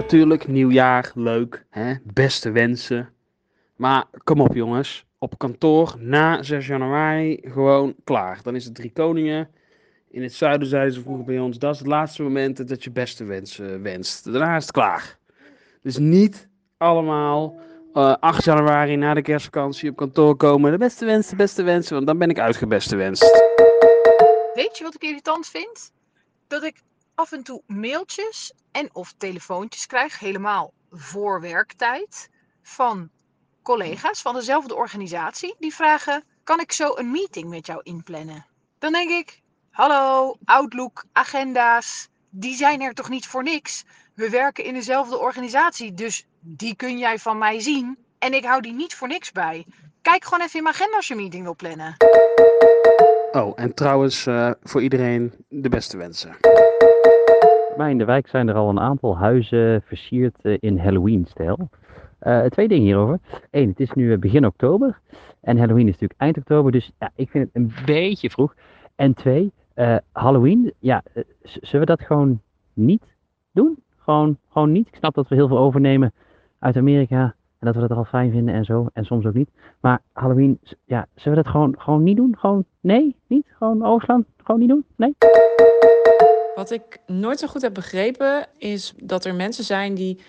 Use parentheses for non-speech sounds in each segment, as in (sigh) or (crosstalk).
natuurlijk, nieuwjaar, leuk, hè? beste wensen. Maar kom op jongens, op kantoor na 6 januari gewoon klaar. Dan is het drie koningen. In het zuiden zeiden ze vroeger bij ons, dat is het laatste moment dat je beste wensen wenst. Daarna is het klaar. Dus niet allemaal uh, 8 januari na de kerstvakantie op kantoor komen. De beste wensen, beste wensen, want dan ben ik uitgebeste wenst. Weet je wat ik irritant vind? Dat ik af en toe mailtjes en of telefoontjes krijg, helemaal voor werktijd, van collega's van dezelfde organisatie. Die vragen, kan ik zo een meeting met jou inplannen? Dan denk ik, hallo, Outlook, agenda's, die zijn er toch niet voor niks? We werken in dezelfde organisatie, dus die kun jij van mij zien. En ik hou die niet voor niks bij. Kijk gewoon even in mijn agenda als je meeting wil plannen. Oh, en trouwens, uh, voor iedereen de beste wensen. Bij in de wijk zijn er al een aantal huizen versierd uh, in Halloween-stijl. Uh, twee dingen hierover. Eén, het is nu begin oktober. En Halloween is natuurlijk eind oktober. Dus ja, ik vind het een beetje vroeg. En twee, Halloween. Ja, zullen we dat gewoon niet doen? Gewoon, gewoon niet. Ik snap dat we heel veel overnemen uit Amerika. En dat we dat al fijn vinden en zo. En soms ook niet. Maar Halloween, ja, zullen we dat gewoon, gewoon niet doen? Gewoon, nee, niet? Gewoon overslaan? Gewoon niet doen? Nee? Wat ik nooit zo goed heb begrepen, is dat er mensen zijn die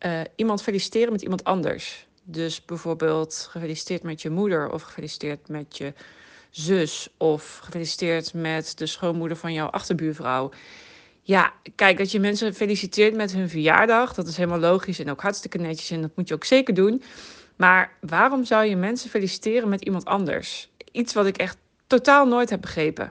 uh, iemand feliciteren met iemand anders. Dus bijvoorbeeld gefeliciteerd met je moeder of gefeliciteerd met je zus of gefeliciteerd met de schoonmoeder van jouw achterbuurvrouw. Ja, kijk, dat je mensen feliciteert met hun verjaardag, dat is helemaal logisch en ook hartstikke netjes en dat moet je ook zeker doen. Maar waarom zou je mensen feliciteren met iemand anders? Iets wat ik echt totaal nooit heb begrepen.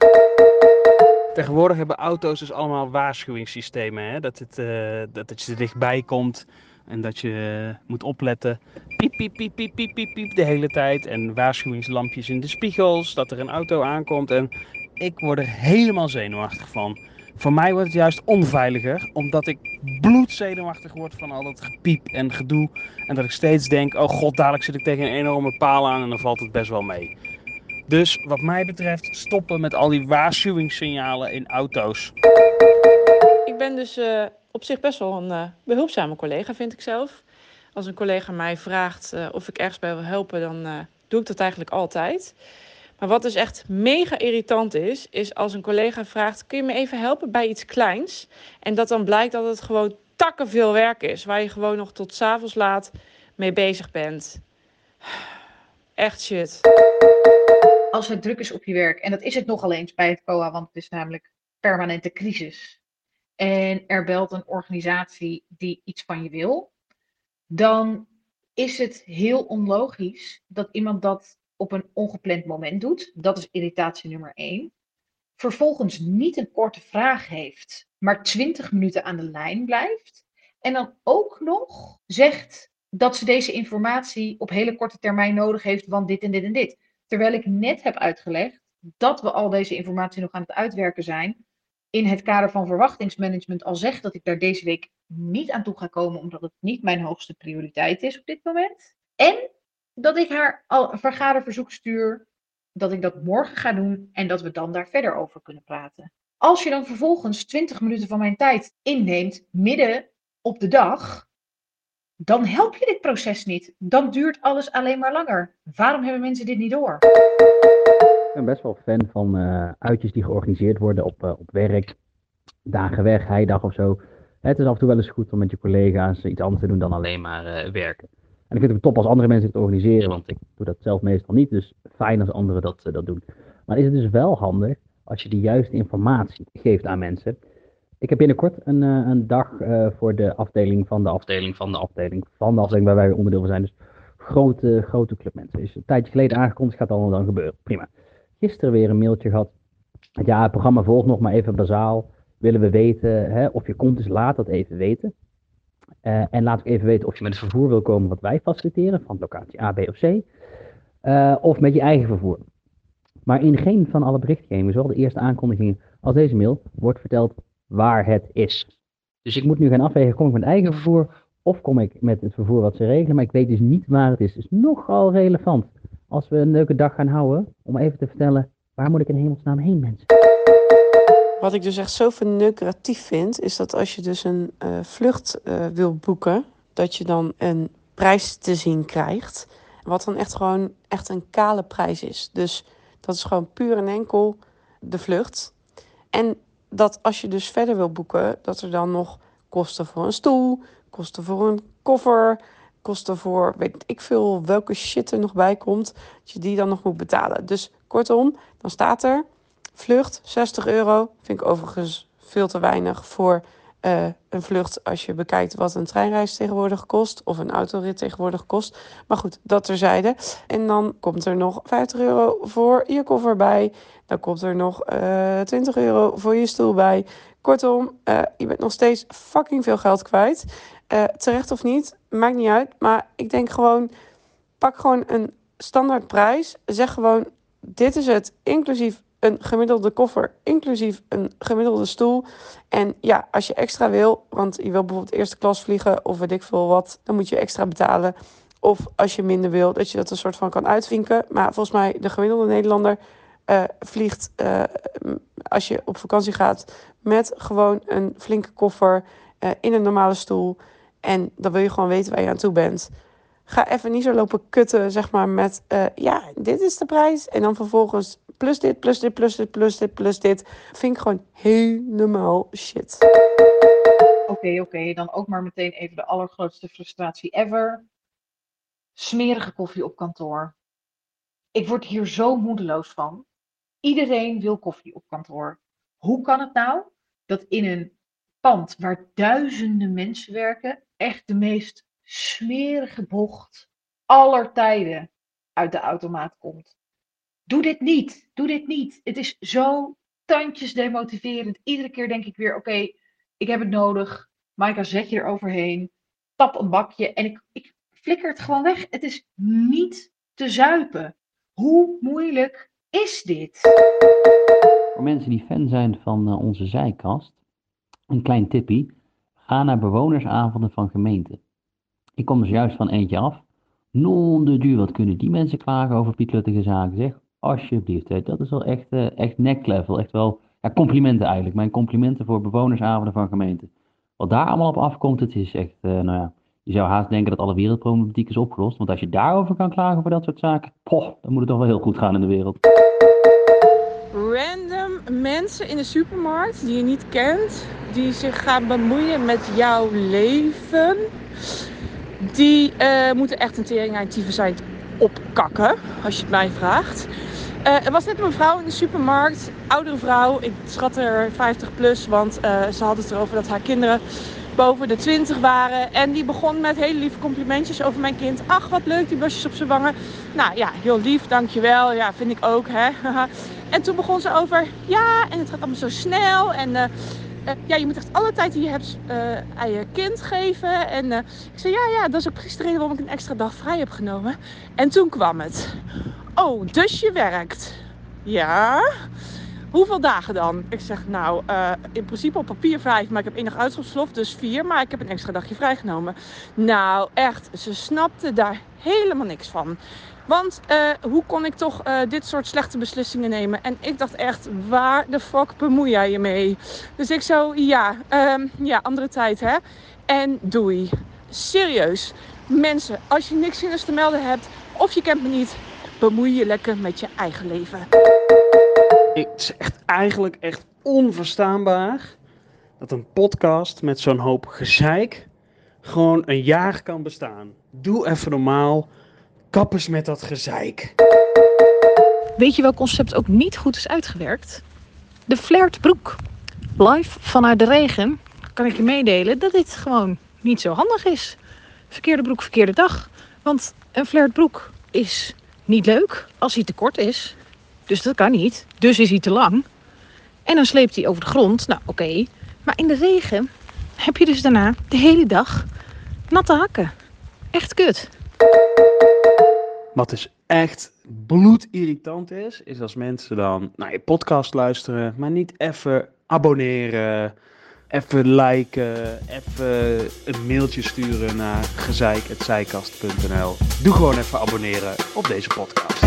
Tegenwoordig hebben auto's dus allemaal waarschuwingssystemen. Hè? Dat, het, uh, dat je er dichtbij komt en dat je uh, moet opletten. Piep, piep, piep, piep, piep, piep, piep de hele tijd. En waarschuwingslampjes in de spiegels, dat er een auto aankomt. En ik word er helemaal zenuwachtig van. Voor mij wordt het juist onveiliger, omdat ik bloedzenuwachtig word van al dat gepiep en gedoe. En dat ik steeds denk, oh god, dadelijk zit ik tegen een enorme paal aan en dan valt het best wel mee. Dus wat mij betreft stoppen met al die waarschuwingssignalen in auto's. Ik ben dus uh, op zich best wel een uh, behulpzame collega, vind ik zelf. Als een collega mij vraagt uh, of ik ergens bij wil helpen, dan doe ik dat eigenlijk altijd. Maar wat dus echt mega irritant is, is als een collega vraagt: kun je me even helpen bij iets kleins? En dat dan blijkt dat het gewoon takken veel werk is, waar je gewoon nog tot s'avonds laat mee bezig bent. Echt shit. Als het druk is op je werk, en dat is het nogal eens bij het COA, want het is namelijk permanente crisis. En er belt een organisatie die iets van je wil, dan is het heel onlogisch dat iemand dat op een ongepland moment doet. Dat is irritatie nummer één. Vervolgens niet een korte vraag heeft, maar 20 minuten aan de lijn blijft. En dan ook nog zegt dat ze deze informatie op hele korte termijn nodig heeft, want dit en dit en dit. Terwijl ik net heb uitgelegd dat we al deze informatie nog aan het uitwerken zijn. In het kader van verwachtingsmanagement al zeg dat ik daar deze week niet aan toe ga komen, omdat het niet mijn hoogste prioriteit is op dit moment. En dat ik haar al een vergaderverzoek stuur, dat ik dat morgen ga doen en dat we dan daar verder over kunnen praten. Als je dan vervolgens 20 minuten van mijn tijd inneemt midden op de dag, dan help je dit proces niet. Dan duurt alles alleen maar langer. Waarom hebben mensen dit niet door? Ik ben best wel fan van uh, uitjes die georganiseerd worden op, uh, op werk, dagen weg, heidag of zo. Het is af en toe wel eens goed om met je collega's iets anders te doen dan alleen maar uh, werken. En ik vind het top als andere mensen het organiseren, want ik doe dat zelf meestal niet. Dus fijn als anderen dat, dat doen. Maar is het dus wel handig als je de juiste informatie geeft aan mensen. Ik heb binnenkort een, uh, een dag uh, voor de afdeling van de afdeling van de afdeling van de afdeling waar wij onderdeel van zijn. Dus grote, grote club mensen. Is een tijdje geleden aangekondigd, gaat allemaal dan gebeuren. Prima. Gisteren weer een mailtje gehad. Ja, het programma volgt nog maar even bazaal. Willen we weten hè, of je komt, dus laat dat even weten. Uh, en laat ik even weten of je met het vervoer wil komen wat wij faciliteren, van locatie A, B of C. Of met je eigen vervoer. Maar in geen van alle berichtgevingen, zowel de eerste aankondigingen als deze mail, wordt verteld waar het is. Dus ik moet nu gaan afwegen, kom ik met eigen vervoer of kom ik met het vervoer wat ze regelen, maar ik weet dus niet waar het is. Dus nogal relevant als we een leuke dag gaan houden, om even te vertellen, waar moet ik in hemelsnaam heen mensen? Wat ik dus echt zo verneukeratief vind, is dat als je dus een uh, vlucht uh, wil boeken, dat je dan een prijs te zien krijgt. Wat dan echt gewoon echt een kale prijs is. Dus dat is gewoon puur en enkel de vlucht. En dat als je dus verder wil boeken, dat er dan nog kosten voor een stoel, kosten voor een koffer, kosten voor weet ik veel welke shit er nog bij komt, dat je die dan nog moet betalen. Dus kortom, dan staat er vlucht 60 euro. Vind ik overigens veel te weinig voor uh, een vlucht als je bekijkt wat een treinreis tegenwoordig kost of een autorit tegenwoordig kost. Maar goed, dat terzijde. En dan komt er nog 50 euro voor je koffer bij. Dan komt er nog uh, eh, 20 euro voor je stoel bij. Kortom, uh, je bent nog steeds fucking veel geld kwijt. terecht of niet, maakt niet uit. Maar ik denk gewoon, pak gewoon een standaard prijs. Zeg gewoon, dit is het, inclusief een gemiddelde koffer, inclusief een gemiddelde stoel. En ja, als je extra wil, want je wil bijvoorbeeld eerste klas vliegen of weet ik veel wat, dan moet je extra betalen. Of als je minder wil, dat je dat een soort van kan uitvinken. Maar volgens mij, de gemiddelde Nederlander uh, vliegt uh, als je op vakantie gaat met gewoon een flinke koffer uh, in een normale stoel. En dan wil je gewoon weten waar je aan toe bent. Ga even niet zo lopen kutten, zeg maar, met ja, dit is de prijs. En dan vervolgens plus dit, plus dit, plus dit, plus dit, plus dit. Vind ik gewoon helemaal shit. Oké, oké. Dan ook maar meteen even de allergrootste frustratie ever. Smerige koffie op kantoor. Ik word hier zo moedeloos van. Iedereen wil koffie op kantoor. Hoe kan het nou dat in een pand waar duizenden mensen werken, echt de meest smerige bocht aller tijden uit de automaat komt? Doe dit niet. Doe dit niet. Het is zo tandjes demotiverend. Iedere keer denk ik weer: oké, ik heb het nodig. Maaika, zet je er overheen. Tap een bakje en ik, ik flikker het gewoon weg. Het is niet te zuipen. Hoe moeilijk is dit? Voor mensen die fan zijn van uh, onze zijkast, een klein tippie. Ga naar bewonersavonden van gemeenten. Ik kom dus juist van eentje af. Non de duur, wat kunnen die mensen klagen over pietluttige zaken, zeg. Alsjeblieft, hè. dat is wel echt, uh, echt neck level. Echt wel ja, complimenten eigenlijk. Mijn complimenten voor bewonersavonden van gemeenten. Wat daar allemaal op afkomt, het is echt, uh, nou ja, je zou haast denken dat alle wereldproblematiek is opgelost. Want als je daarover kan klagen voor dat soort zaken, poh, dan moet het toch wel heel goed gaan in de wereld. Random mensen in de supermarkt die je niet kent, die zich gaan bemoeien met jouw leven, die uh, moeten echt een tering zijn opkakken, als je het mij vraagt. Uh, er was net een vrouw in de supermarkt, oudere vrouw, ik schat er 50 plus, want uh, ze had het erover dat haar kinderen boven de 20 waren. En die begon met hele lieve complimentjes over mijn kind. Ach, wat leuk, die bosjes op zijn wangen. Nou ja, heel lief, dankjewel. Ja, vind ik ook, hè. (laughs) en toen begon ze over, ja, en het gaat allemaal zo snel. En uh, uh, ja, je moet echt alle tijd die je hebt uh, aan je kind geven. En uh, ik zei, ja, ja, dat is ook precies de reden waarom ik een extra dag vrij heb genomen. En toen kwam het. Oh, dus je werkt. Ja. Hoeveel dagen dan? Ik zeg, nou, in principe op papier vijf, maar ik heb enig uitschapslof, dus vier. Maar ik heb een extra dagje vrijgenomen. Nou, echt, ze snapte daar helemaal niks van. Want uh, hoe kon ik toch uh, dit soort slechte beslissingen nemen? En ik dacht echt, waar de fuck bemoei jij je mee? Dus ik zo, ja, um, ja, andere tijd hè. En doei. Serieus. Mensen, als je niks zinnigs te melden hebt of je kent me niet, bemoei je lekker met je eigen leven. Het is echt eigenlijk echt onverstaanbaar dat een podcast met zo'n hoop gezeik gewoon een jaar kan bestaan. Doe even normaal. Kappers met dat gezeik. Weet je welk concept ook niet goed is uitgewerkt? De flirtbroek. Live vanuit de regen kan ik je meedelen dat dit gewoon niet zo handig is. Verkeerde broek, verkeerde dag. Want een flirtbroek is niet leuk als hij te kort is. Dus dat kan niet. Dus is hij te lang. En dan sleept hij over de grond. Nou, oké. Maar in de regen heb je dus daarna de hele dag natte hakken. Echt kut. Wat dus echt bloedirritant is, is als mensen dan naar je podcast luisteren, maar niet even abonneren, even liken, even een mailtje sturen naar gezeik.zijkast.nl. Doe gewoon even abonneren op deze podcast.